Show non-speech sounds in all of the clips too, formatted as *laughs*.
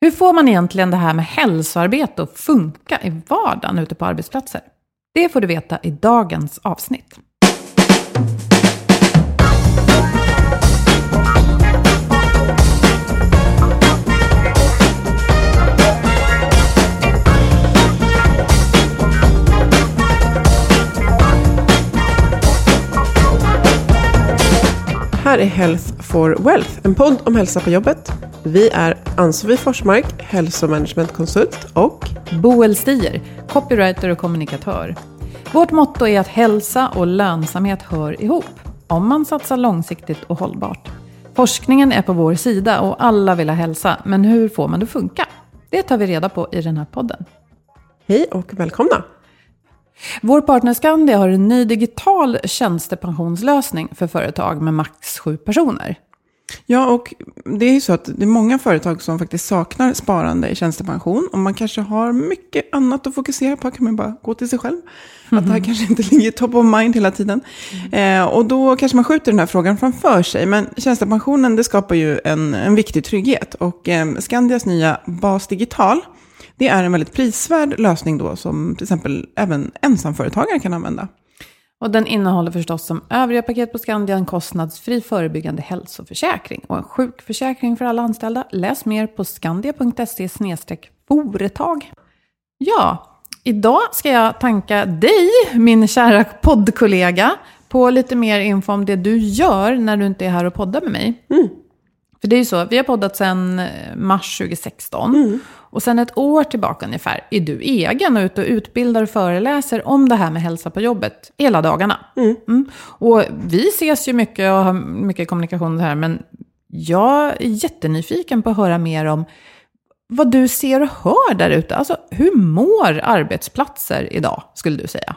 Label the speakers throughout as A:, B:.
A: Hur får man egentligen det här med hälsoarbete att funka i vardagen ute på arbetsplatser? Det får du veta i dagens avsnitt.
B: Här är Health for Wealth, en podd om hälsa på jobbet. Vi är Ann-Sofie Forsmark, hälsomanagementkonsult och
A: Boel Stier, copywriter och kommunikatör. Vårt motto är att hälsa och lönsamhet hör ihop, om man satsar långsiktigt och hållbart. Forskningen är på vår sida och alla vill ha hälsa, men hur får man det att funka? Det tar vi reda på i den här podden.
B: hej och välkomna.
A: Vår partner Skandia har en ny digital tjänstepensionslösning för företag med max sju personer.
B: Ja, och det är ju så att det är många företag som faktiskt saknar sparande i tjänstepension. Och man kanske har mycket annat att fokusera på, kan man bara gå till sig själv. Att det här kanske inte ligger top of mind hela tiden. Eh, och då kanske man skjuter den här frågan framför sig. Men tjänstepensionen, det skapar ju en, en viktig trygghet. Och eh, Skandias nya Bas Digital, det är en väldigt prisvärd lösning då, som till exempel även ensamföretagare kan använda.
A: Och den innehåller förstås som övriga paket på Skandia en kostnadsfri förebyggande hälsoförsäkring och en sjukförsäkring för alla anställda. Läs mer på skandia.se företag. Ja, idag ska jag tanka dig, min kära poddkollega, på lite mer info om det du gör när du inte är här och poddar med mig. För det är ju så, vi har poddat sedan mars 2016. Och sen ett år tillbaka ungefär är du egen och ute och utbildar och föreläser om det här med hälsa på jobbet hela dagarna. Mm. Och vi ses ju mycket och har mycket kommunikation här, men jag är jättenyfiken på att höra mer om vad du ser och hör där ute. Alltså, hur mår arbetsplatser idag, skulle du säga?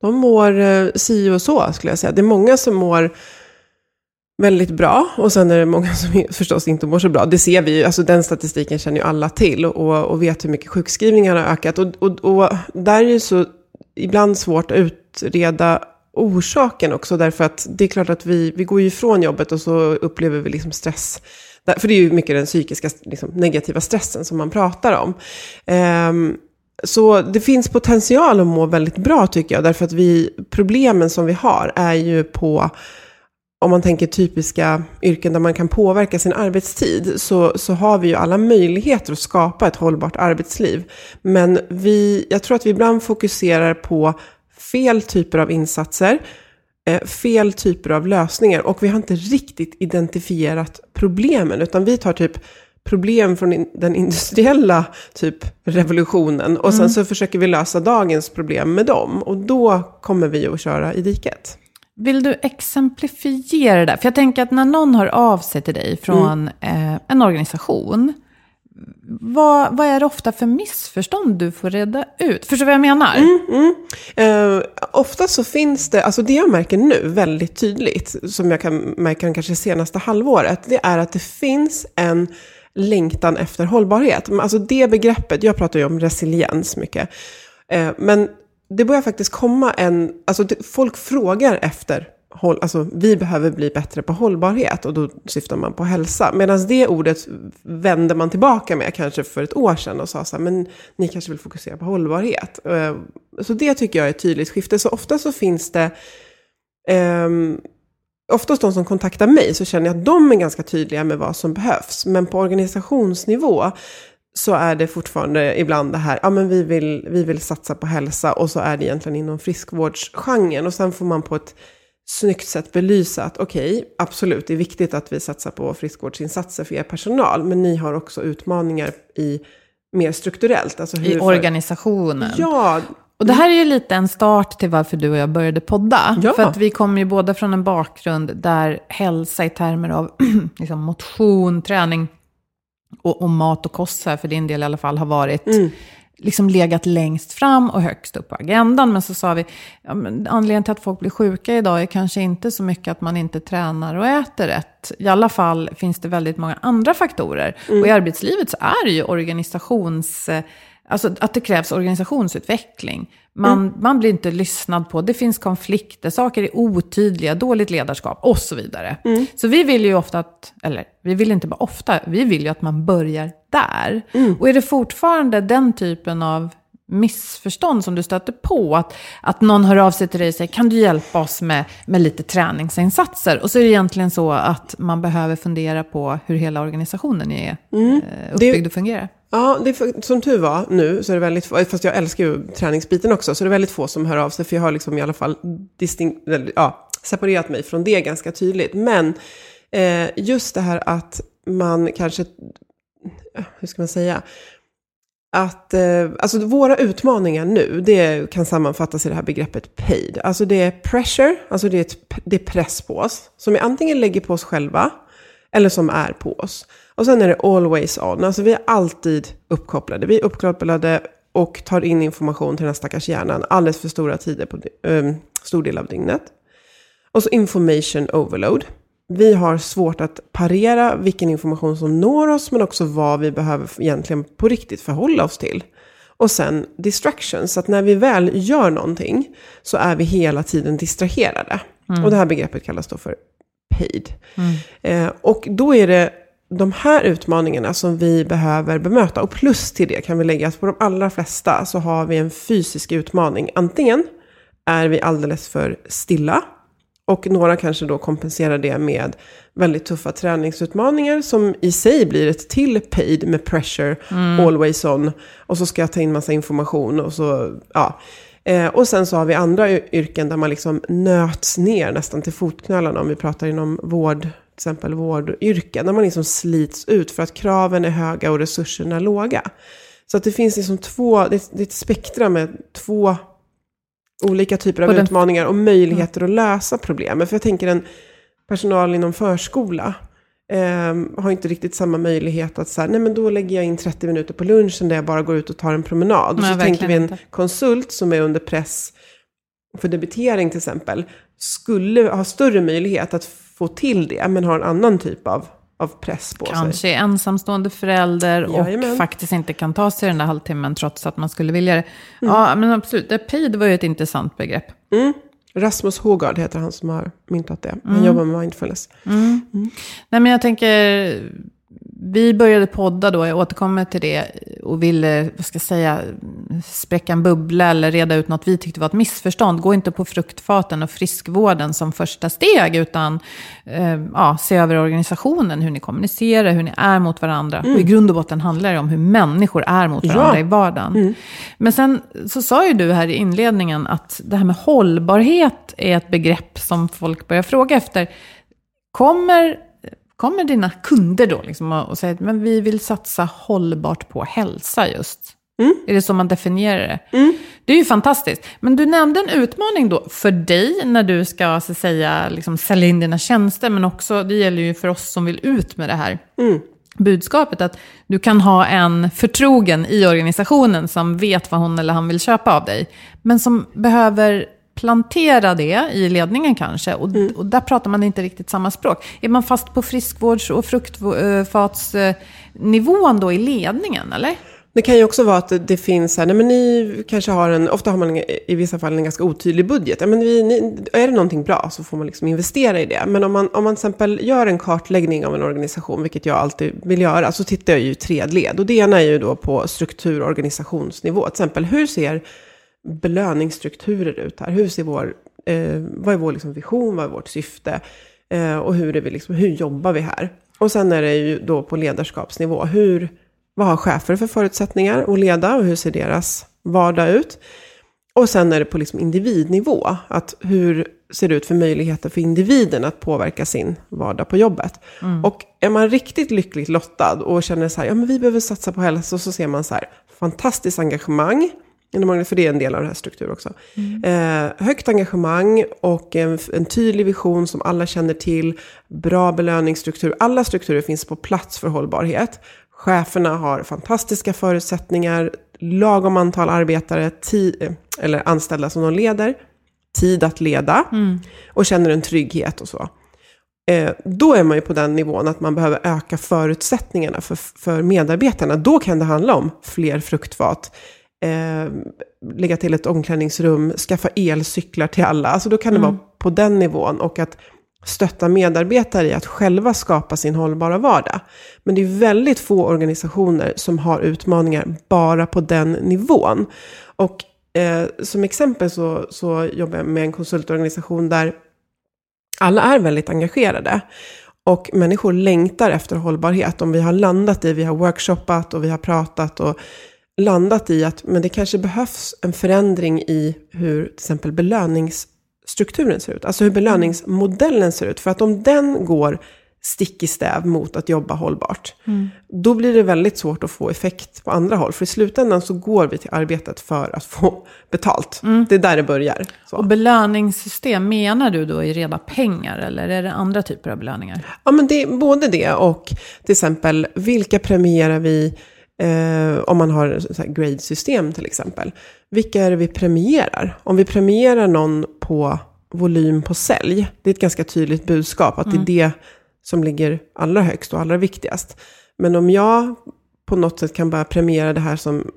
B: De mår eh, si och så, skulle jag säga. Det är många som mår väldigt bra. Och sen är det många som *laughs* förstås inte mår så bra. Det ser vi ju, alltså den statistiken känner ju alla till. Och, och vet hur mycket sjukskrivningar har ökat. Och, och, och där är det så ibland svårt att utreda orsaken också. Därför att det är klart att vi, vi går ju ifrån jobbet och så upplever vi liksom stress. För det är ju mycket den psykiska liksom, negativa stressen som man pratar om. Um, så det finns potential att må väldigt bra tycker jag. Därför att vi, problemen som vi har är ju på om man tänker typiska yrken där man kan påverka sin arbetstid så, så har vi ju alla möjligheter att skapa ett hållbart arbetsliv. Men vi, jag tror att vi ibland fokuserar på fel typer av insatser, eh, fel typer av lösningar och vi har inte riktigt identifierat problemen utan vi tar typ problem från den industriella typ revolutionen och sen så försöker vi lösa dagens problem med dem och då kommer vi att köra i diket.
A: Vill du exemplifiera det där? För jag tänker att när någon hör av sig till dig från eh, en organisation, vad, vad är det ofta för missförstånd du får reda ut? Förstår du vad jag menar?
B: Mm, Eh, ofta så finns det, alltså det jag märker nu väldigt tydligt, som jag kan märka kanske senaste halvåret, det är att det finns en längtan efter hållbarhet. Alltså det begreppet, jag pratar ju om resiliens mycket, eh, men det börjar faktiskt komma en, alltså det, folk frågar efter håll, alltså vi behöver bli bättre på hållbarhet och då syftar man på hälsa. Medan det ordet vände man tillbaka med kanske för ett år sedan och sa så här, men ni kanske vill fokusera på hållbarhet. Eh, så det tycker jag är ett tydligt skifte. Så ofta så finns det, ehm, oftast de som kontaktar mig så känner jag att de är ganska tydliga med vad som behövs. Men på organisationsnivå så är det fortfarande ibland det här, ja men vi vill, vi vill satsa på hälsa och så är det egentligen inom friskvårdsgenren. Och sen får man på ett snyggt sätt belysa att okej, absolut, det är viktigt att vi satsar på friskvårdsinsatser för er personal, men ni har också utmaningar i mer strukturellt. Alltså hur
A: I
B: för-
A: organisationen.
B: Ja,
A: Och det här är ju lite en start till varför du och jag började podda.
B: Ja.
A: För att vi kommer ju båda från en bakgrund där hälsa i termer av *clears throat* liksom motion, träning och, och mat och kost, här, för din del i alla fall, har varit liksom legat längst fram och högst upp på agendan. Men så sa vi, ja, anledningen till att folk blir sjuka idag är kanske inte så mycket att man inte tränar och äter rätt. I alla fall finns det väldigt många andra faktorer. Och i arbetslivet så är det ju organisations... eh, Alltså att det krävs organisationsutveckling. Man, man blir inte lyssnad på, det finns konflikter, saker är otydliga, dåligt ledarskap och så vidare. Så vi vill ju ofta att, eller vi vill inte bara ofta, vi vill ju att man börjar där. Och är det fortfarande den typen av missförstånd som du stöter på. Att, att någon hör av sig till dig och säger, kan du hjälpa oss med, med lite träningsinsatser? Och så är det egentligen så att man behöver fundera på hur hela organisationen är eh, uppbyggd och fungerar.
B: Ja, det är för, som tur var nu så är det väldigt få, fast jag älskar ju träningsbiten också, så det är väldigt få som hör av sig, för jag har liksom i alla fall distinkt, ja, separerat mig från det ganska tydligt. Men eh, just det här att man kanske, eh, hur ska man säga, att eh, alltså våra utmaningar nu, det kan sammanfattas i det här begreppet paid. Alltså det är pressure, alltså det är, ett, det är press på oss, som vi antingen lägger på oss själva, eller som är på oss. Och sen är det always on, alltså vi är alltid uppkopplade. Vi är uppkopplade och tar in information till den här stackars hjärnan alldeles för stora tider på um, stor del av dygnet. Och så information overload. Vi har svårt att parera vilken information som når oss, men också vad vi behöver egentligen på riktigt förhålla oss till. Och sen distractions, så att när vi väl gör någonting så är vi hela tiden distraherade. Och det här begreppet kallas då för paid. Eh, och då är det de här utmaningarna som vi behöver bemöta. Och plus till det kan vi lägga att på de allra flesta så har vi en fysisk utmaning. Antingen är vi alldeles för stilla. Och några kanske då kompenserar det med väldigt tuffa träningsutmaningar som i sig blir ett till paid med pressure, always on. Och så ska jag ta in massa information och så, ja. Eh, och sen så har vi andra yrken där man liksom nöts ner nästan till fotknölarna om vi pratar inom vård, exempel vårdyrken. Där man liksom slits ut för att kraven är höga och resurserna låga. Så att det finns liksom två, det är, det är ett spektra med två olika typer av
A: Och
B: utmaningar och möjligheter att lösa problemen. För jag tänker en personal inom förskola eh, har inte riktigt samma möjlighet att säga, nej men då lägger jag in 30 minuter på lunchen där jag bara går ut och tar en promenad. Och
A: Nej,
B: så tänker vi en
A: inte.
B: konsult som är under press för debitering till exempel, skulle ha större möjlighet att få till det, men har en annan typ av, av press på sig.
A: Kanske ensamstående förälder och
B: Jajamän.
A: faktiskt inte kan ta sig den där halvtimmen trots att man skulle vilja det.
B: Mm.
A: Ja, men absolut. Det paid var ju ett intressant begrepp.
B: Rasmus Hågard heter han som har myntat det. Han
A: Mm.
B: jobbar med mindfulness.
A: Nej, men jag tänker, vi började podda då, jag återkommer till det, och ville, vad ska jag säga, spräcka en bubbla eller reda ut något vi tyckte var ett missförstånd. Gå inte på fruktfaten och friskvården som första steg, utan eh, ja, se över organisationen, hur ni kommunicerar, hur ni är mot varandra. Och i grund och botten handlar det om hur människor är mot varandra
B: Ja.
A: i vardagen. Men sen så sa ju du här i inledningen att det här med hållbarhet är ett begrepp som folk börjar fråga efter. Kommer, kommer dina kunder då liksom och och säger att men vi vill satsa hållbart på hälsa just? Är det så man definierar det? Det är ju fantastiskt. Men du nämnde en utmaning då för dig när du ska så säga, liksom, sälja in dina tjänster. Men också, det gäller ju för oss som vill ut med det här. budskapet att du kan ha en förtrogen i organisationen som vet vad hon eller han vill köpa av dig. Men som behöver plantera det i ledningen kanske. Och,
B: Mm.
A: och där pratar man inte riktigt samma språk. Är man fast på friskvårds och fruktfatsnivån då i ledningen, eller?
B: Det kan ju också vara att det, finns här, nej men ni kanske har en, ofta har man i vissa fall en ganska otydlig budget. Men vi, ni, är det någonting bra så får man liksom investera i det. Men om man, om man till exempel gör en kartläggning av en organisation, vilket jag alltid vill göra, så tittar jag ju i tre led. Och det ena är ju då på struktur och organisationsnivå. Till exempel, hur ser belöningsstrukturer ut här? Hur ser vår, eh, vad är vår liksom vision, vad är vårt syfte? Eh, och hur, är vi liksom, hur jobbar vi här? Och sen är det ju då på ledarskapsnivå. Hur, vad har chefer för förutsättningar att leda och hur ser deras vardag ut? Och sen är det på liksom individnivå. Att hur ser det ut för möjligheter för individen att påverka sin vardag på jobbet? Och är man riktigt lyckligt lottad och känner så här, ja men vi behöver satsa på hälsa, så ser man så här, fantastiskt engagemang. För det är en del av det här struktur också. Eh, högt engagemang och en, en tydlig vision som alla känner till. Bra belöningsstruktur. Alla strukturer finns på plats för hållbarhet. Cheferna har fantastiska förutsättningar, lagom antal arbetare, ti- eh, eller anställda som de leder, tid att leda och känner en trygghet och så. Eh, då är man ju på den nivån att man behöver öka förutsättningarna för, för medarbetarna. Då kan det handla om fler fruktfat, eh, lägga till ett omklädningsrum, skaffa elcyklar till alla. Alltså då kan det vara på den nivån och att stötta medarbetare i att själva skapa sin hållbara vardag. Men det är väldigt få organisationer som har utmaningar bara på den nivån. Och eh, som exempel så, så jobbar jag med en konsultorganisation där alla är väldigt engagerade. Och människor längtar efter hållbarhet. Om vi har landat i, vi har workshoppat och vi har pratat och landat i att men det kanske behövs en förändring i hur till exempel belöningsstrukturen ser ut. Alltså hur belöningsmodellen ser ut. För att om den går stick i stäv mot att jobba hållbart, då blir det väldigt svårt att få effekt på andra håll. För i slutändan så går vi till arbetet för att få *laughs* betalt. Det är där det börjar. Så.
A: Och belöningssystem, menar du då i reda pengar eller är det andra typer av belöningar?
B: Ja, men det är både det och till exempel vilka premierar vi eh, om man har så grade-system till exempel. Vilka är det vi premierar? Om vi premierar någon på volym på sälj, det är ett ganska tydligt budskap att det är det som ligger allra högst och allra viktigast. Men om jag på något sätt kan bara premiera det här som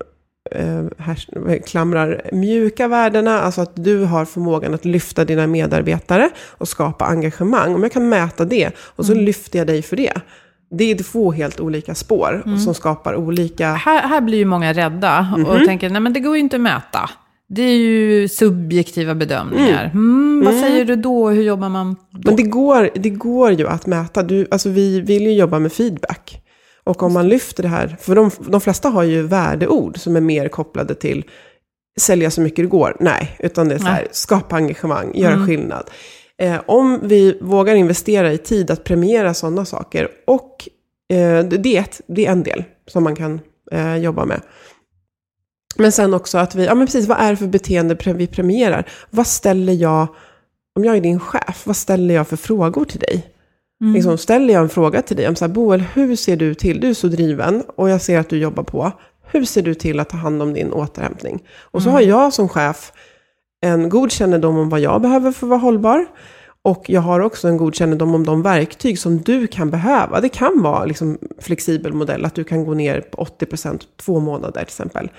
B: eh, här, klamrar mjuka värdena, alltså att du har förmågan att lyfta dina medarbetare och skapa engagemang. Om jag kan mäta det och så lyfter jag dig för det. Det är två helt olika spår och som skapar olika...
A: Här, här blir ju många rädda och tänker, nej men det går ju inte att mäta. Det är ju subjektiva bedömningar. Mm, vad säger du då? Hur jobbar man då?
B: Men det går, det går ju att mäta. Du, alltså vi vill ju jobba med feedback. Och om man lyfter det här, för de, de flesta har ju värdeord som är mer kopplade till sälja så mycket det går. Nej, utan det är så här, skapa engagemang, göra skillnad. Eh, om vi vågar investera i tid att premiera sådana saker, och eh, det, är ett, det är en del som man kan eh, jobba med. Men sen också att vi, ja men precis, vad är det för beteende vi premierar? Vad ställer jag, om jag är din chef, vad ställer jag för frågor till dig? Liksom, ställer jag en fråga till dig om så här, Boel, hur ser du till, du är så driven och jag ser att du jobbar på. Hur ser du till att ta hand om din återhämtning? Och så har jag som chef en god kännedom om vad jag behöver för att vara hållbar. Och jag har också en god kännedom om de verktyg som du kan behöva. Det kan vara liksom flexibel modell, att du kan gå ner på 80% två månader till exempel.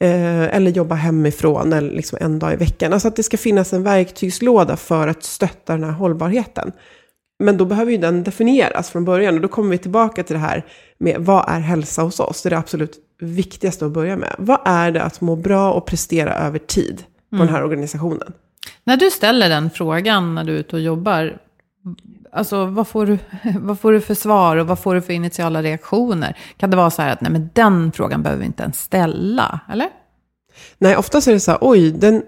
B: Eh, eller jobba hemifrån eller liksom en dag i veckan. Alltså att det ska finnas en verktygslåda för att stötta den här hållbarheten. Men då behöver ju den definieras från början. Och då kommer vi tillbaka till det här med vad är hälsa hos oss? Det är det absolut viktigaste att börja med. Vad är det att må bra och prestera över tid på den här organisationen?
A: När du ställer den frågan när du är ute och jobbar, alltså vad får, du, *laughs* vad får du för svar och vad får du för initiala reaktioner? Kan det vara så här att nej men den frågan behöver vi inte ens ställa, eller?
B: Nej, oftast är det så här, oj, den,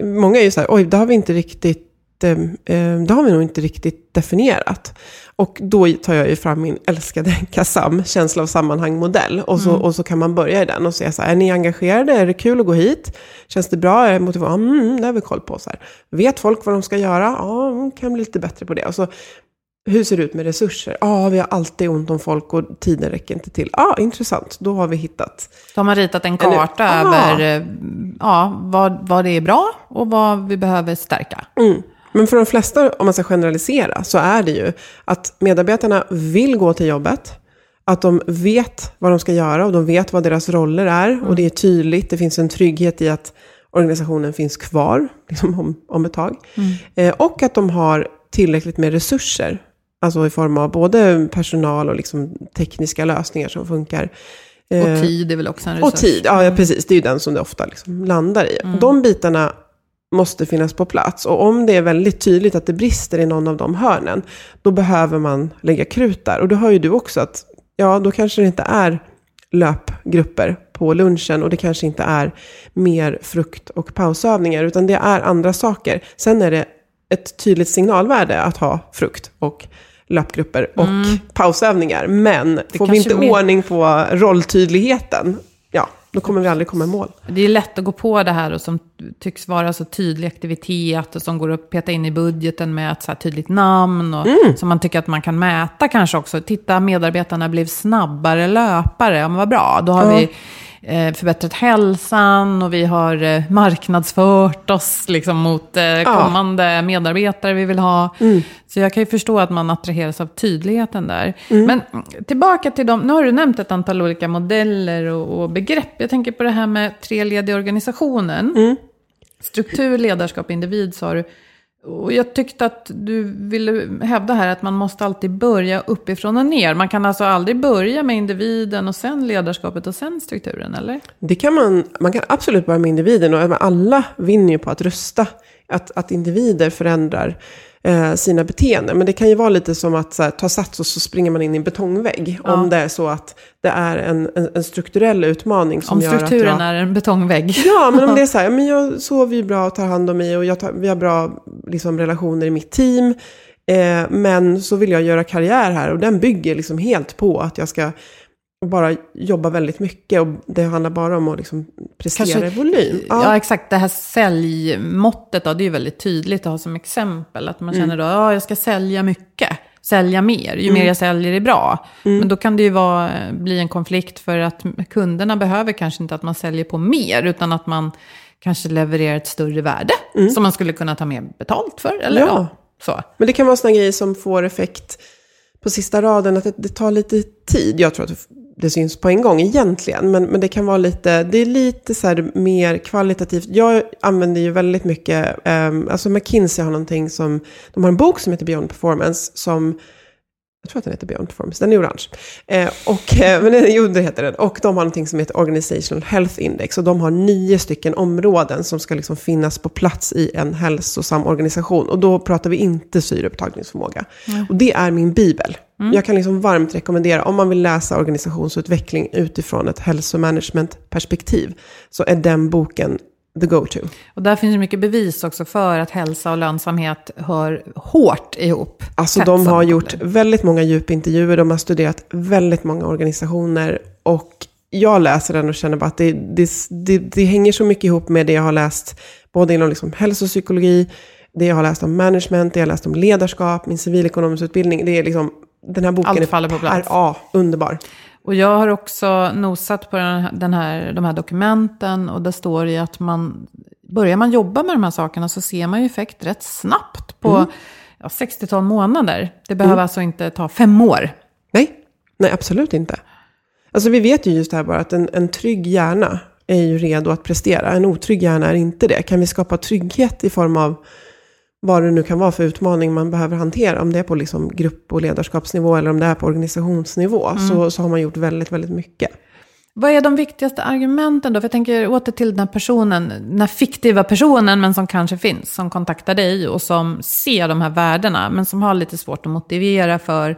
B: många är ju så här, oj, det har vi inte riktigt, det har vi nog inte riktigt definierat. Och då tar jag ju fram min älskade *laughs* KASAM, känsla av sammanhang-modell. Och så, och så kan man börja i den och säga så här, är ni engagerade? Är det kul att gå hit? Känns det bra? Är det motiverat? Mm, det har vi koll på. Så här. Vet folk vad de ska göra? Ja, de kan bli lite bättre på det. Och så hur ser det ut med resurser? Ja, ah, vi har alltid ont om folk och tiden räcker inte till. Ja, ah, intressant. Då har vi hittat.
A: Då har ritat en karta Eller, över ah. ja, vad, vad det är bra och vad vi behöver stärka.
B: Mm. Men för de flesta, om man ska generalisera, så är det ju att medarbetarna vill gå till jobbet. Att de vet vad de ska göra och de vet vad deras roller är. Mm. Och det är tydligt, det finns en trygghet i att organisationen finns kvar *laughs* liksom om, om ett tag. Mm. Eh, och att de har tillräckligt med resurser. Alltså i form av både personal och liksom tekniska lösningar som funkar.
A: Och eh, tid är väl också en resurs?
B: Och tid, ja, ja precis. Det är ju den som det ofta liksom landar i. Mm. De bitarna måste finnas på plats. Och om det är väldigt tydligt att det brister i någon av de hörnen, då behöver man lägga krut där. Och då hör ju du också att, ja, då kanske det inte är löpgrupper på lunchen och det kanske inte är mer frukt och pausövningar, utan det är andra saker. Sen är det ett tydligt signalvärde att ha frukt och löpgrupper och mm. pausövningar. Men det får vi inte mer... ordning på rolltydligheten, då kommer vi aldrig komma i mål.
A: Det är lätt att gå på det här och som tycks vara så tydlig aktivitet och som går att peta in i budgeten med ett så här tydligt namn och mm. som man tycker att man kan mäta kanske också. Titta, medarbetarna blev snabbare löpare, ja men vad bra, då har ja. vi förbättrat hälsan och vi har eh, marknadsfört oss liksom, mot eh, kommande ja. medarbetare vi vill ha. Mm. Så jag kan ju förstå att man attraheras av tydligheten där. Mm. Men tillbaka till dem, nu har du nämnt ett antal olika modeller och, och begrepp. Jag tänker på det här med tre led i organisationen. Mm. Struktur, ledarskap, individ sa du. Och jag tyckte att du ville hävda här att man måste alltid börja uppifrån och ner. Man kan alltså aldrig börja med individen och sen ledarskapet och sen strukturen, eller?
B: Det kan man, man kan absolut börja med individen och alla vinner ju på att rösta. Att, att individer förändrar eh, sina beteenden. Men det kan ju vara lite som att här, ta sats och så springer man in i en betongvägg. Ja. Om det är så att det är en, en, en strukturell utmaning som gör att
A: Om strukturen är en betongvägg.
B: Ja, men om det är så här, *laughs* men jag sover ju bra och tar hand om mig och jag tar, vi har bra liksom, relationer i mitt team. Eh, men så vill jag göra karriär här och den bygger liksom helt på att jag ska och bara jobba väldigt mycket och det handlar bara om att liksom prestera Kanske, i volym.
A: Ja. ja. exakt. Det här säljmåttet då, det är ju väldigt tydligt att ha som exempel. Att man mm. känner då, ja, jag ska sälja mycket, sälja mer. Ju mm. mer jag säljer är bra. Mm. Men då kan det ju vara, bli en konflikt för att kunderna behöver kanske inte att man säljer på mer, utan att man kanske levererar ett större värde mm. som man skulle kunna ta mer betalt för. Eller ja. ja så.
B: Men det kan vara sådana grejer som får effekt på sista raden, att det, det tar lite tid. Jag tror att det syns på en gång egentligen. Men, men det kan vara lite, det är lite så här mer kvalitativt. Jag använder ju väldigt mycket, um, alltså McKinsey har någonting som, de har en bok som heter Beyond Performance som jag tror att den heter Beyond Performance, den är orange. Eh, och, eh, men jo, det heter den. Och de har någonting som heter Organizational Health Index. Och de har nio stycken områden som ska liksom finnas på plats i en hälsosam organisation. Och då pratar vi inte syreupptagningsförmåga. Mm. Och det är min bibel. Mm. Jag kan liksom varmt rekommendera, om man vill läsa organisationsutveckling utifrån ett hälsomanagement-perspektiv, så är den boken the go-to.
A: Och där finns det mycket bevis också för att hälsa och lönsamhet hör hårt ihop.
B: Alltså de har gjort väldigt många djupintervjuer, de har studerat väldigt många organisationer och jag läser den och känner bara att det, det, det, det hänger så mycket ihop med det jag har läst, både inom liksom hälsopsykologi, det jag har läst om management, det jag har läst om ledarskap, min civilekonomisk utbildning. Det är liksom, den här boken
A: Allt faller på plats.
B: är ja, underbar.
A: Och jag har också nosat på den här, de här dokumenten och där står det att man, börjar man jobba med de här sakerna så ser man ju effekt rätt snabbt på mm. ja, 60-tal månader. Det behöver mm. alltså inte ta fem år.
B: Nej, nej absolut inte. Alltså vi vet ju just det här bara att en, en trygg hjärna är ju redo att prestera. En otrygg hjärna är inte det. Kan vi skapa trygghet i form av vad det nu kan vara för utmaning man behöver hantera. Om det är på liksom grupp och ledarskapsnivå eller om det är på organisationsnivå. Mm. Så, så har man gjort väldigt, väldigt mycket.
A: Vad är de viktigaste argumenten då? För jag tänker åter till den här personen, den här fiktiva personen, men som kanske finns, som kontaktar dig och som ser de här värdena, men som har lite svårt att motivera för eh,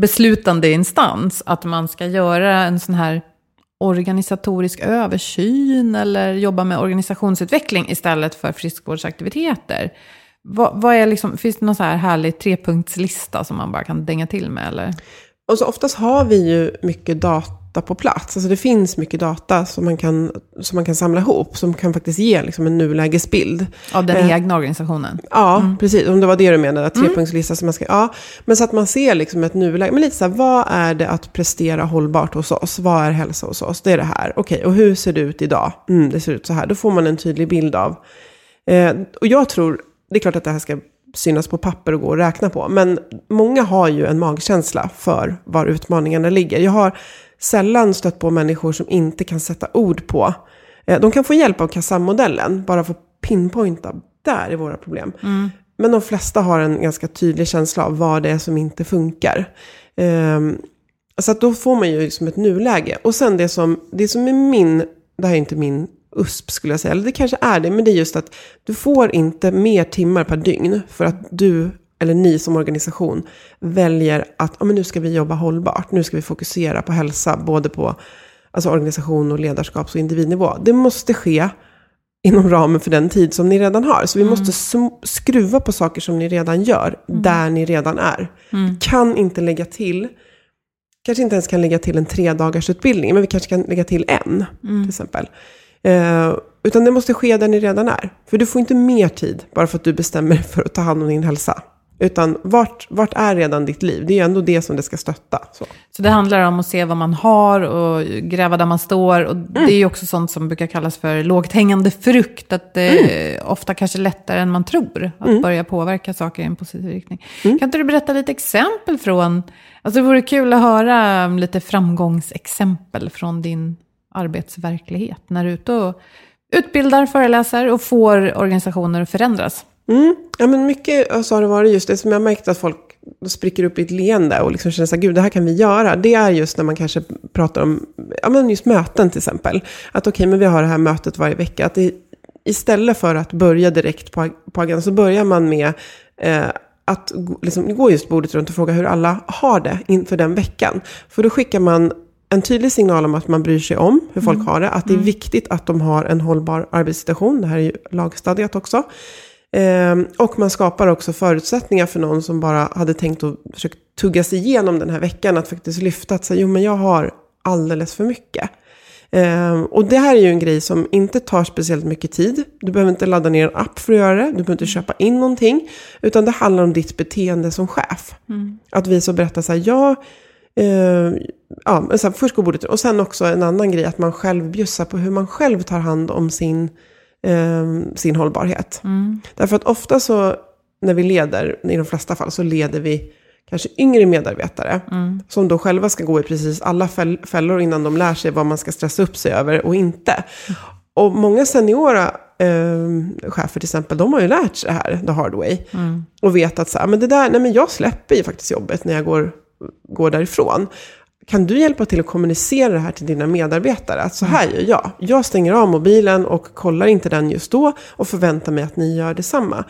A: beslutande instans att man ska göra en sån här organisatorisk översyn eller jobba med organisationsutveckling istället för friskvårdsaktiviteter. Vad, vad är liksom, finns det någon så här härlig trepunktslista som man bara kan dänga till med? Eller?
B: Och så oftast har vi ju mycket data data på plats. Alltså det finns mycket data som man kan, som man kan samla ihop, som kan faktiskt ge liksom en nulägesbild.
A: Av den
B: Eh,
A: egna organisationen.
B: Ja, precis. Om det var det du menade, att trepunktslista som man ska... Ja, men så att man ser liksom ett nuläge. Men lite så här, vad är det att prestera hållbart hos oss? Vad är hälsa hos oss? Det är det här. Okej, och hur ser det ut idag? Mm, det ser ut så här. Då får man en tydlig bild av. Eh, och jag tror, det är klart att det här ska synas på papper och gå och räkna på. Men många har ju en magkänsla för var utmaningarna ligger. Jag har sällan stött på människor som inte kan sätta ord på. Eh, de kan få hjälp av KASAM-modellen, bara få pinpointa, där är våra problem. Men de flesta har en ganska tydlig känsla av vad det är som inte funkar. Ehm, så att då får man ju liksom ett nuläge. Och sen det som, det som är min, det här är inte min USP skulle jag säga, eller det kanske är det, men det är just att du får inte mer timmar per dygn för att du eller ni som organisation väljer att ja, men nu ska vi jobba hållbart, nu ska vi fokusera på hälsa, både på alltså organisation och ledarskaps och individnivå. Det måste ske inom ramen för den tid som ni redan har. Så vi måste sm- skruva på saker som ni redan gör, där ni redan är. Vi kan inte lägga till, kanske inte ens kan lägga till en tre dagars utbildning, men vi kanske kan lägga till en, till exempel. Eh, utan det måste ske där ni redan är. För du får inte mer tid bara för att du bestämmer dig för att ta hand om din hälsa. Utan vart, vart är redan ditt liv? Det är ju ändå det som det ska stötta. Så.
A: Så det handlar om att se vad man har och gräva där man står. Och det är ju också sånt som brukar kallas för lågt hängande frukt. Att det är ofta kanske lättare än man tror att börja påverka saker i en positiv riktning. Kan inte du berätta lite exempel från... Alltså det vore kul att höra lite framgångsexempel från din arbetsverklighet. När du är ute och utbildar, föreläser och får organisationer att förändras.
B: Mm. Ja, men mycket så har det varit just det som jag märkt att folk spricker upp i ett leende och liksom känner så här, gud det här kan vi göra. Det är just när man kanske pratar om, ja men just möten till exempel. Att okej, men vi har det här mötet varje vecka. Att det, istället för att börja direkt på, på agendan så börjar man med eh, att liksom, gå just bordet runt och fråga hur alla har det inför den veckan. För då skickar man en tydlig signal om att man bryr sig om hur folk har det. Att det är viktigt att de har en hållbar arbetssituation. Det här är ju lagstadgat också. Ehm, och man skapar också förutsättningar för någon som bara hade tänkt att försöka tugga sig igenom den här veckan. Att faktiskt lyfta att säga, jo men jag har alldeles för mycket. Ehm, och det här är ju en grej som inte tar speciellt mycket tid. Du behöver inte ladda ner en app för att göra det. Du behöver inte köpa in någonting. Utan det handlar om ditt beteende som chef. Att visa och berätta så här, jag... Eh, ja, men här, först går bordet och sen också en annan grej, att man själv bjussar på hur man själv tar hand om sin, eh, sin hållbarhet. Därför att ofta så, när vi leder, i de flesta fall, så leder vi kanske yngre medarbetare. Som då själva ska gå i precis alla fäll- fällor innan de lär sig vad man ska stressa upp sig över och inte. Och många seniora eh, chefer till exempel, de har ju lärt sig det här the hard way. Och vet att så här, men det där, nej men jag släpper ju faktiskt jobbet när jag går, går därifrån. Kan du hjälpa till att kommunicera det här till dina medarbetare? Att så här gör jag. Jag stänger av mobilen och kollar inte den just då och förväntar mig att ni gör detsamma.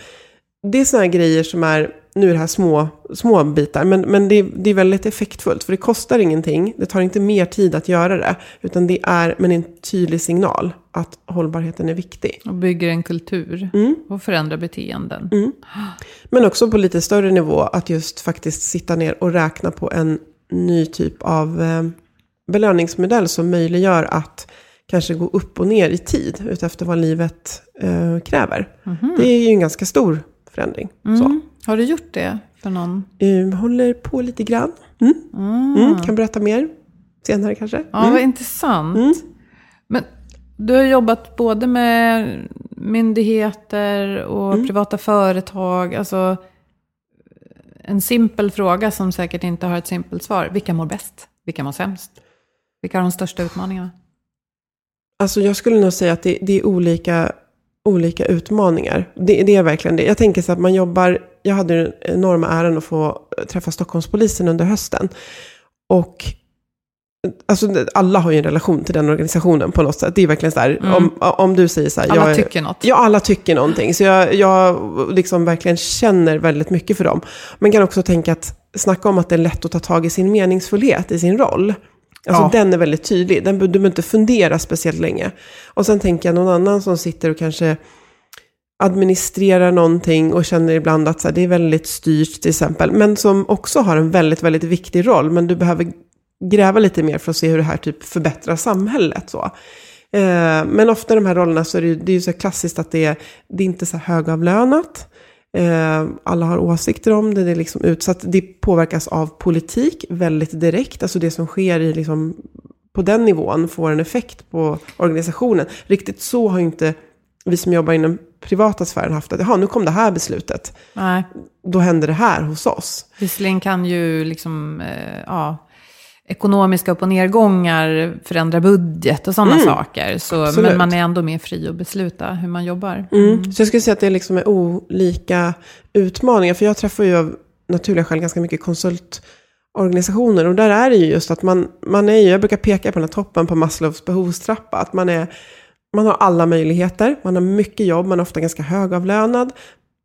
B: Det är sådana här grejer som är, nu är det här små, små bitar, men, men det, är- det är väldigt effektfullt. För det kostar ingenting, det tar inte mer tid att göra det. Utan det är men en tydlig signal att hållbarheten är viktig.
A: Och bygger en kultur och förändrar beteenden.
B: Men också på lite större nivå att just faktiskt sitta ner och räkna på en ny typ av eh, belöningsmodell som möjliggör att kanske gå upp och ner i tid utefter vad livet eh, kräver. Det är ju en ganska stor förändring. Så.
A: Har du gjort det för någon?
B: Eh, håller på lite grann. Mm. Mm, kan berätta mer senare kanske.
A: Ja, vad intressant. Men du har jobbat både med myndigheter och privata företag. Alltså, en simpel fråga som säkert inte har ett simpelt svar. Vilka mår bäst? Vilka mår sämst? Vilka har de största utmaningarna?
B: Alltså jag skulle nog säga att det, det är olika, olika utmaningar. Det, det är verkligen det. Jag tänker så att man jobbar, jag hade den enorma äran att få träffa Stockholmspolisen under hösten. Och alltså, alla har ju en relation till den organisationen på något sätt. Det är verkligen så här, om, om du säger så här.
A: Alla
B: jag
A: tycker något.
B: Ja, alla tycker någonting. Så jag, jag liksom verkligen känner väldigt mycket för dem. Men kan också tänka att, snacka om att det är lätt att ta tag i sin meningsfullhet i sin roll. Alltså
A: Ja.
B: den är väldigt tydlig. Den, du behöver inte fundera speciellt länge. Och sen tänker jag någon annan som sitter och kanske administrerar någonting och känner ibland att så här, det är väldigt styrt till exempel. Men som också har en väldigt, väldigt viktig roll. Men du behöver gräva lite mer för att se hur det här typ förbättrar samhället. Så. Eh, men ofta i de här rollerna så är det det är ju så klassiskt att det är, det är inte så högavlönat. Eh, alla har åsikter om det, det är liksom utsatt. Det påverkas av politik väldigt direkt. Alltså det som sker i liksom, på den nivån får en effekt på organisationen. Riktigt så har inte vi som jobbar inom privata sfären haft att, jaha, nu kom det här beslutet.
A: Nej.
B: Då händer det här hos oss.
A: Visserligen kan ju liksom, eh, ja, ekonomiska upp och nedgångar förändra budget och sådana saker. Så,
B: Absolut.
A: men man är ändå mer fri att besluta hur man jobbar.
B: Mm. Så jag skulle säga att det liksom är olika utmaningar. För jag träffar ju av naturliga skäl ganska mycket konsultorganisationer. Och där är det ju just att man, man är ju, jag brukar peka på den här toppen på Maslows behovstrappa. Att man, är, man har alla möjligheter, man har mycket jobb, man är ofta ganska högavlönad.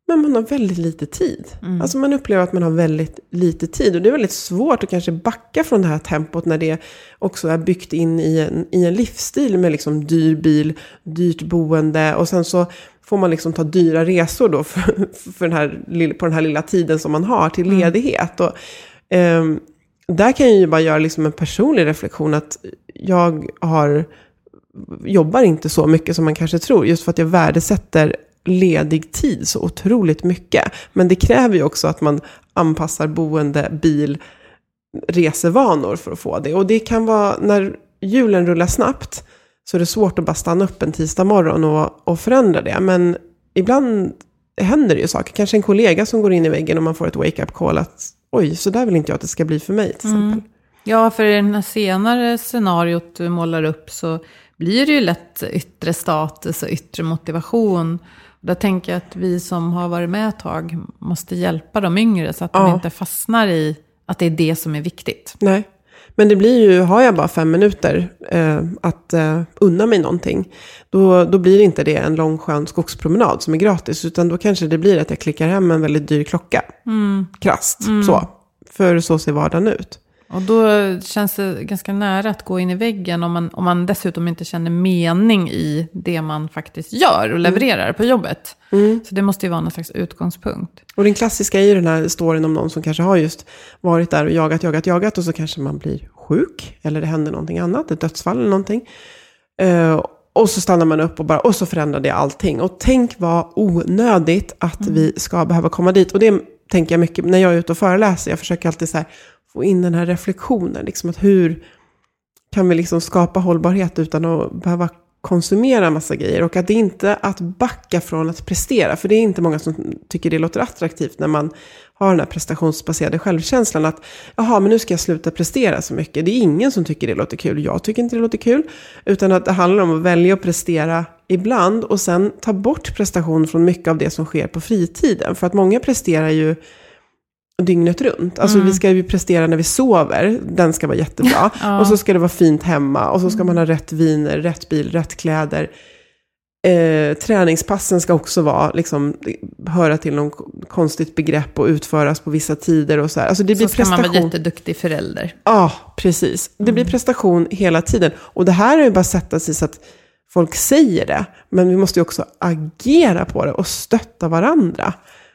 B: Men man har väldigt lite tid. Alltså man upplever att man har väldigt lite tid. Och det är väldigt svårt att kanske backa från det här tempot när det också är byggt in i en, i en livsstil med liksom dyr bil, dyrt boende. Och sen så får man liksom ta dyra resor då för, *laughs* för den här, på den här lilla tiden som man har till ledighet. Och, ehm, där kan jag ju bara göra liksom en personlig reflektion att jag har jobbar inte så mycket som man kanske tror. Just för att jag värdesätter ledig tid så otroligt mycket. Men det kräver ju också att man anpassar boende, bil, resevanor för att få det. Och det kan vara, när julen rullar snabbt, så är det svårt att bara stanna upp en tisdag morgon och, och förändra det. Men ibland händer det ju saker. Kanske en kollega som går in i väggen och man får ett wake-up call att oj, så där vill inte jag att det ska bli för mig till exempel.
A: Ja, för i det här senare scenariot du målar upp så blir det ju lätt yttre status och yttre motivation. Där tänker jag att vi som har varit med ett tag måste hjälpa de yngre så att de
B: Ja.
A: inte fastnar i att det är det som är viktigt.
B: Nej. Men det blir ju, har jag bara fem minuter eh, att eh, unna mig någonting, då, då blir inte det en lång skön skogspromenad som är gratis, utan då kanske det blir att jag klickar hem en väldigt dyr klocka. Krasst, så. För så ser vardagen ut.
A: Och då känns det ganska nära att gå in i väggen om man, om man dessutom inte känner mening i det man faktiskt gör och levererar på jobbet. Så det måste ju vara någon slags utgångspunkt.
B: Och den klassiska är ju den här storyn om någon som kanske har just varit där och jagat, jagat, jagat och så kanske man blir sjuk eller det händer någonting annat, ett dödsfall eller någonting. Eh, och så stannar man upp och bara, och så förändrar det allting. Och tänk vad onödigt att vi ska behöva komma dit. Och det tänker jag mycket när jag är ute och föreläser. Jag försöker alltid så här, få in den här reflektionen, liksom att hur kan vi liksom skapa hållbarhet utan att behöva konsumera massa grejer. Och att det inte är att backa från att prestera. För det är inte många som tycker det låter attraktivt när man har den här prestationsbaserade självkänslan. Att jaha, men nu ska jag sluta prestera så mycket. Det är ingen som tycker det låter kul. Jag tycker inte det låter kul. Utan att det handlar om att välja att prestera ibland. Och sen ta bort prestation från mycket av det som sker på fritiden. För att många presterar ju dygnet runt. Alltså vi ska ju prestera när vi sover, den ska vara jättebra. *laughs* Och så ska det vara fint hemma, och så ska man ha rätt viner, rätt bil, rätt kläder. Eh, träningspassen ska också vara, liksom, höra till någon konstigt begrepp och utföras på vissa tider och så här. Alltså det blir
A: Så ska man
B: prestation.
A: vara jätteduktig förälder.
B: Ja, precis. Det blir prestation hela tiden. Och det här är ju bara sätta sig så att folk säger det. Men vi måste ju också agera på det och stötta varandra.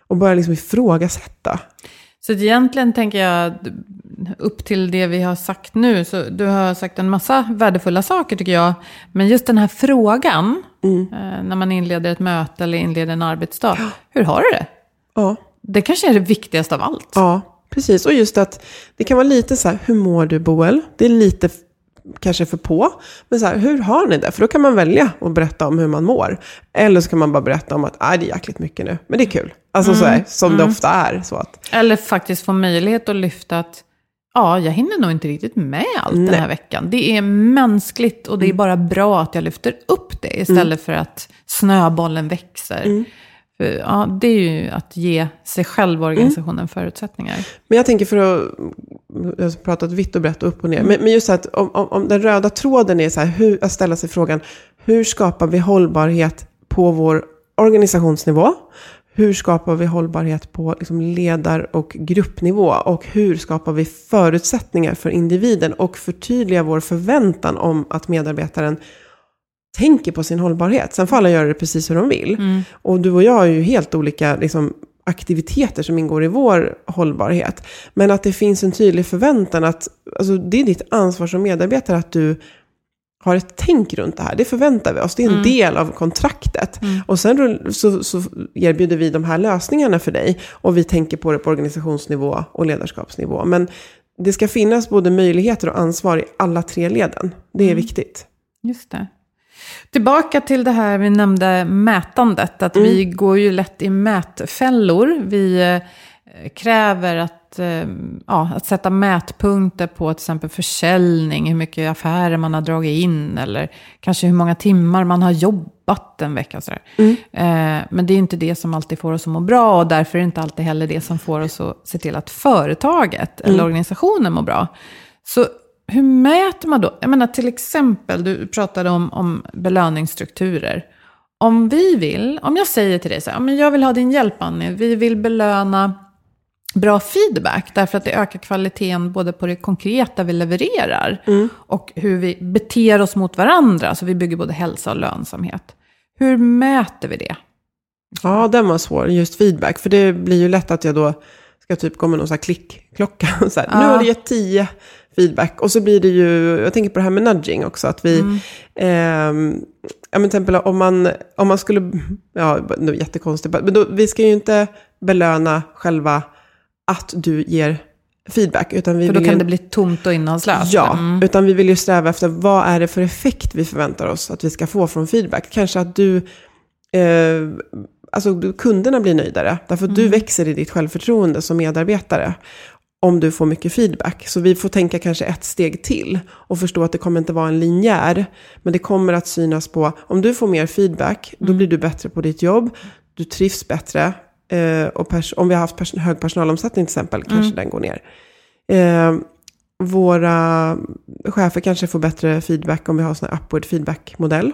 B: Och börja liksom ifrågasätta.
A: Så egentligen tänker jag, upp till det vi har sagt nu, så du har sagt en massa värdefulla saker tycker jag. Men just den här frågan, eh, när man inleder ett möte eller inleder en arbetsdag, hur har du det?
B: Ja,
A: Det kanske är det viktigaste av allt.
B: ja, precis. Och just att det kan vara lite så här, hur mår du Boel? Det är lite kanske för på. Men så här, hur har ni det? För då kan man välja att berätta om hur man mår. Eller så kan man bara berätta om att ah, det är jäkligt mycket nu, men det är kul. Alltså så här, som det ofta är. Så att,
A: Eller faktiskt få möjlighet att lyfta att ja, jag hinner nog inte riktigt med allt den här veckan. Det är mänskligt och det är bara bra att jag lyfter upp det istället för att snöbollen växer. För, ja, det är ju att ge sig själv och organisationen förutsättningar.
B: Men jag tänker för att, jag har pratat vitt och brett och upp och ner. Men, men just att om, om, om den röda tråden är så här, hur, att ställa sig frågan, hur skapar vi hållbarhet på vår organisationsnivå? Hur skapar vi hållbarhet på liksom ledar och gruppnivå? Och hur skapar vi förutsättningar för individen? Och förtydliga vår förväntan om att medarbetaren tänker på sin hållbarhet. Sen får alla göra det precis hur de vill. Och du och jag har ju helt olika liksom, aktiviteter som ingår i vår hållbarhet. Men att det finns en tydlig förväntan att, alltså det är ditt ansvar som medarbetare att du har ett tänk runt det här. Det förväntar vi oss. Det är en
A: Mm.
B: del av kontraktet. Och sen så, så erbjuder vi de här lösningarna för dig. Och vi tänker på det på organisationsnivå och ledarskapsnivå. Men det ska finnas både möjligheter och ansvar i alla tre leden. Det
A: Mm.
B: är viktigt.
A: Just det. Tillbaka till det här vi nämnde mätandet. Att vi går ju lätt i mätfällor. Vi eh, kräver att, eh, ja, att sätta mätpunkter på till exempel försäljning. Hur mycket affärer man har dragit in. Eller kanske hur många timmar man har jobbat en vecka. Sådär. Eh, men det är inte det som alltid får oss att må bra. Och därför är det inte alltid heller det som får oss att se till att företaget eller organisationen mår bra. Så hur mäter man då? Jag menar till exempel, du pratade om, om belöningsstrukturer. Om vi vill, om jag säger till dig så här, men jag vill ha din hjälp Annie, vi vill belöna bra feedback därför att det ökar kvaliteten både på det konkreta vi levererar och hur vi beter oss mot varandra, så vi bygger både hälsa och lönsamhet. Hur mäter vi det?
B: Ja, den var svår, just feedback. För det blir ju lätt att jag då ska typ komma någon sån här klickklocka. Så här, Nu
A: Ja.
B: har du gett tio feedback. Och så blir det ju, jag tänker på det här med nudging också. Att vi, ehm, ja men till exempel om man, om man skulle, ja är jättekonstigt. Men då, vi ska ju inte belöna själva att du ger feedback. Utan vi
A: För då
B: vill
A: kan
B: ju,
A: det bli tomt och innehållslöst.
B: Ja,
A: Mm.
B: utan vi vill ju sträva efter vad är det för effekt vi förväntar oss att vi ska få från feedback. Kanske att du, eh, alltså kunderna blir nöjdare. Därför att du växer i ditt självförtroende som medarbetare. Om du får mycket feedback. Så vi får tänka kanske ett steg till. Och förstå att det kommer inte vara en linjär. Men det kommer att synas på, om du får mer feedback, då blir du bättre på ditt jobb. Du trivs bättre. Eh, och om vi har haft pers- hög personalomsättning till exempel, kanske den går ner. Eh, våra chefer kanske får bättre feedback om vi har sån här upward feedback-modell.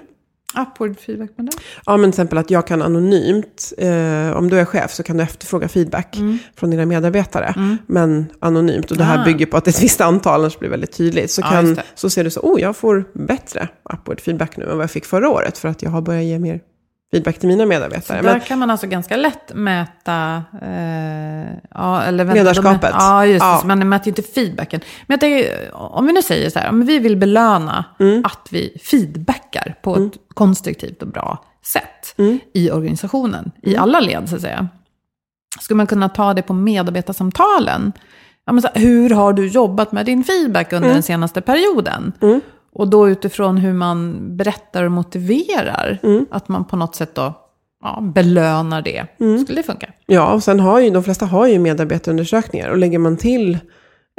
A: Upward feedback-modell.
B: Ja, men till exempel att jag kan anonymt, eh, om du är chef så kan du efterfråga feedback från dina medarbetare. Men anonymt, och det här
A: Mm. Ah.
B: bygger på att det är ett visst antal, annars blir det väldigt tydligt. Så,
A: Ja,
B: kan,
A: det.
B: så ser du så, oh jag får bättre upward feedback nu än vad jag fick förra året. För att jag har börjat ge mer feedback till mina medarbetare.
A: Där
B: Men,
A: kan man alltså ganska lätt mäta... Eh, ja, eller vänta,
B: Ledarskapet.
A: De, ja, just det.
B: Ja.
A: Så man mäter ju inte feedbacken. Men jag tänker, om vi nu säger så här, om vi vill belöna
B: Mm.
A: att vi feedbackar på ett konstruktivt och bra sätt
B: Mm.
A: i organisationen, i alla led så att säga. Skulle man kunna ta det på medarbetarsamtalen? Ja, men så här, hur har du jobbat med din feedback under den senaste perioden? Och då utifrån hur man berättar och motiverar, att man på något sätt då ja, belönar det. Skulle det funka?
B: ja, och sen har ju de flesta har ju medarbetarundersökningar. Och lägger man till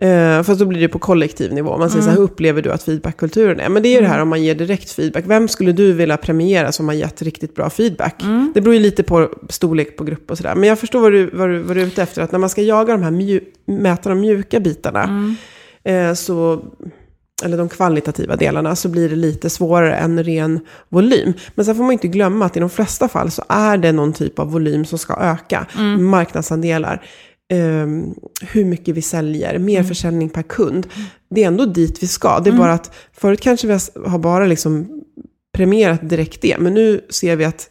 B: Eh, fast då blir det på kollektiv nivå. Man säger så här, hur upplever du att feedbackkulturen är? Men det är ju det här om man ger direkt feedback. Vem skulle du vilja premiera som har gett riktigt bra feedback? Det beror ju lite på storlek på grupp och sådär. Men jag förstår vad du, vad, du, vad du är ute efter. Att när man ska jaga de här mäta de mjuka bitarna. Eh, så, eller de kvalitativa delarna, så blir det lite svårare än ren volym. Men sen får man inte glömma att i de flesta fall så är det någon typ av volym som ska öka. Marknadsandelar. Um, hur mycket vi säljer, mer försäljning per kund. Det är ändå dit vi ska. Det är bara att förut kanske vi har bara liksom premierat direkt det. Men nu ser vi att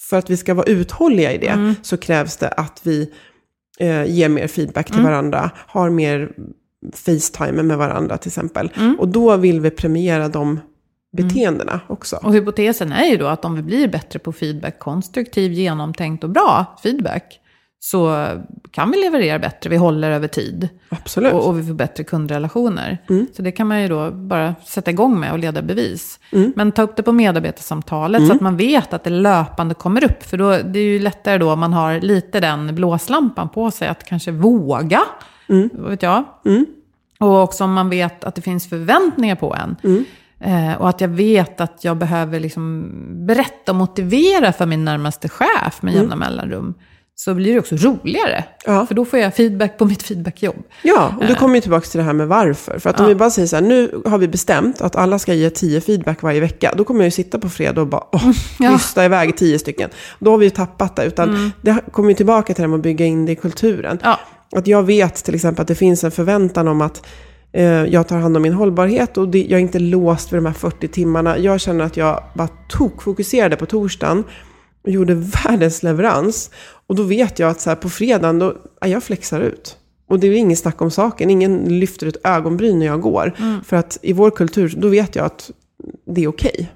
B: för att vi ska vara uthålliga i det så krävs det att vi eh, ger mer feedback till varandra, har mer Facetime med varandra till exempel. Och då vill vi premiera de beteendena också.
A: Och hypotesen är ju då att om vi blir bättre på feedback, konstruktiv, genomtänkt och bra feedback, så kan vi leverera bättre, vi håller över tid.
B: Absolut.
A: Och, och vi får bättre kundrelationer. Så det kan man ju då bara sätta igång med och leda bevis. Men ta upp det på medarbetarsamtalet så att man vet att det löpande kommer upp. För då, det är ju lättare då om man har lite den blåslampan på sig att kanske våga. Vad vet jag. Och också om man vet att det finns förväntningar på en. Eh, och att jag vet att jag behöver liksom berätta och motivera för min närmaste chef med jämna mellanrum. Så blir det också roligare.
B: Ja.
A: För då får jag feedback på mitt feedbackjobb.
B: Ja, och då kommer vi tillbaka till det här med varför. För att om vi bara säger så här, nu har vi bestämt att alla ska ge tio feedback varje vecka. Då kommer jag ju sitta på fredag och bara, åh, *laughs*
A: Ja.
B: lyssna iväg tio stycken. Då har vi ju tappat det. Utan det kommer ju tillbaka till det här med att bygga in det i kulturen.
A: Ja.
B: Att jag vet till exempel att det finns en förväntan om att eh, jag tar hand om min hållbarhet och det, jag är inte låst vid de här 40 timmarna. Jag känner att jag bara tokfokuserade på torsdagen. och gjorde *laughs* världens leverans. Och då vet jag att så här, på fredagen, då, ja, jag flexar ut. Och det är ingen snack om saken. Ingen lyfter ett ögonbryn när jag går. För att i vår kultur, då vet jag att det är okej.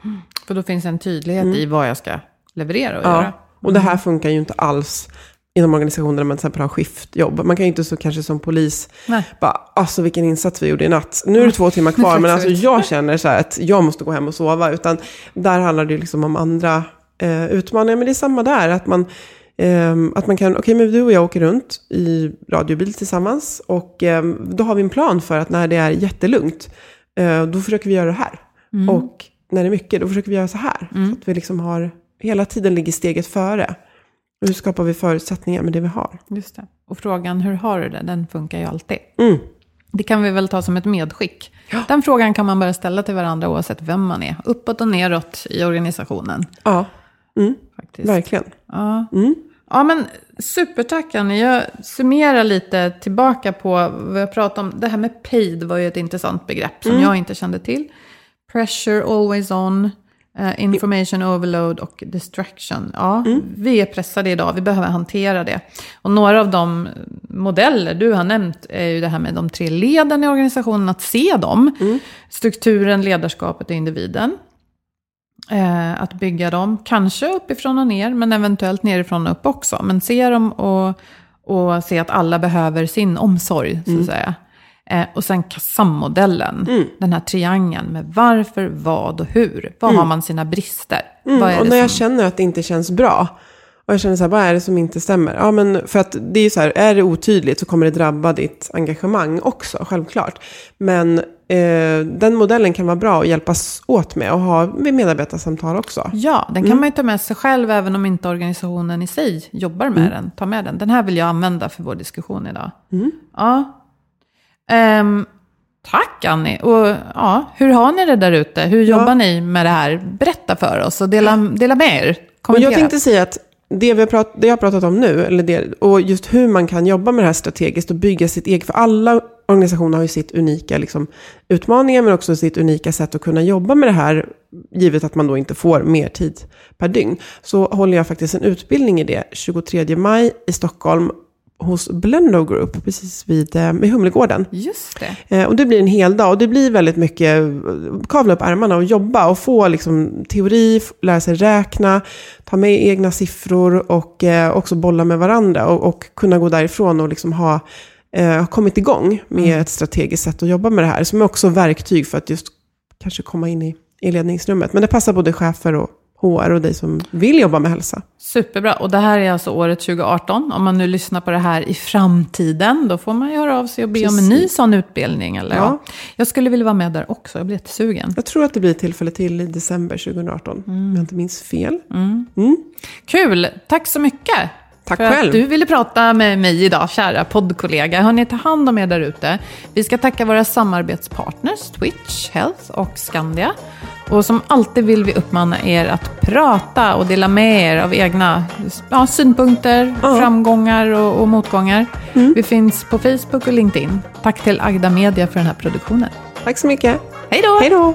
A: För då finns en tydlighet i vad jag ska leverera och
B: Ja.
A: göra.
B: Och det här funkar ju inte alls inom organisationer där man till exempel har skiftjobb. Man kan ju inte så kanske som polis,
A: Nej.
B: bara, alltså vilken insats vi gjorde i natt. Nu är det två timmar kvar, *laughs* men alltså jag känner så här att jag måste gå hem och sova. Utan där handlar det ju liksom om andra eh, utmaningar. Men det är samma där, att man, ehm, att man kan, okej men du och jag åker runt i radiobil tillsammans. Och ehm, då har vi en plan för att när det är jättelugnt, eh, då försöker vi göra det här. Och när det är mycket, då försöker vi göra så här. Så att vi liksom har, hela tiden ligger steget före. Och hur skapar vi förutsättningar med det vi har?
A: Just det. Och frågan hur har du det, den funkar ju alltid.
B: Mm.
A: Det kan vi väl ta som ett medskick. Den frågan kan man bara ställa till varandra oavsett vem man är. Uppåt och neråt i organisationen.
B: Ja,
A: Faktiskt.
B: verkligen.
A: Ja. ja, men supertack Annie. Jag summerar lite tillbaka på vad jag pratade om. Det här med paid var ju ett intressant begrepp som jag inte kände till. Pressure, always on, eh, information overload och distraction. Ja, vi är pressade idag, vi behöver hantera det. Och några av de modeller du har nämnt är ju det här med de tre leden i organisationen, att se dem. Strukturen, ledarskapet och individen. Eh, att bygga dem, kanske uppifrån och ner, men eventuellt nerifrån och upp också. Men se dem och, och se att alla behöver sin omsorg, så att säga. Eh, och sen KASAM-modellen, den här triangeln med varför, vad och hur. Var har man sina brister?
B: Mm, och när jag
A: som...
B: känner att det inte känns bra, och jag känner så här, vad är det som inte stämmer? Ja, men för att det är ju så här, är det otydligt så kommer det drabba ditt engagemang också, självklart. Men eh, den modellen kan vara bra att hjälpas åt med och ha med medarbetarsamtal också.
A: Ja, den kan man ju ta med sig själv även om inte organisationen i sig jobbar med den. Ta med den. Den här vill jag använda för vår diskussion idag. Ja. Ehm, tack Annie. Och ja, hur har ni det där ute? Hur jobbar ni med det här? Berätta för oss och dela, dela med er.
B: Och jag tänkte säga att det, vi har prat, det jag har pratat om nu, eller det, och just hur man kan jobba med det här strategiskt och bygga sitt eget, för alla organisationer har ju sitt unika liksom, utmaningar, men också sitt unika sätt att kunna jobba med det här, givet att man då inte får mer tid per dygn. Så håller jag faktiskt en utbildning i det 23 maj i Stockholm hos Blendo Group, precis vid, eh, Humlegården.
A: Just det.
B: Eh, och det blir en hel dag och det blir väldigt mycket eh, kavla upp ärmarna och jobba och få liksom, teori, lära sig räkna, ta med egna siffror och eh, också bolla med varandra och, och kunna gå därifrån och liksom ha, eh, kommit igång med ett strategiskt sätt att jobba med det här som är också verktyg för att just kanske komma in i, i ledningsrummet. Men det passar både chefer och HR och dig som vill jobba med hälsa.
A: Superbra. Och det här är alltså året 2018. Om man nu lyssnar på det här i framtiden, då får man göra av sig och be om en ny
B: Precis.
A: sån utbildning. Eller? Ja.
B: Ja.
A: Jag skulle vilja vara med där också. Jag blir jättesugen.
B: Jag tror att det blir tillfälle till i december 2018, om jag inte minns fel.
A: Kul! Tack så mycket!
B: Tack
A: för
B: själv.
A: att du ville prata med mig idag, kära poddkollega. Hörni, ta hand om er där ute. Vi ska tacka våra samarbetspartners, Twitch, Health och Skandia. Och som alltid vill vi uppmana er att prata och dela med er av egna ja, synpunkter, framgångar och, och motgångar.
B: Mm.
A: Vi finns på Facebook och LinkedIn. Tack till Agda Media för den här produktionen.
B: Tack så mycket.
A: Hej då!
B: Hej då!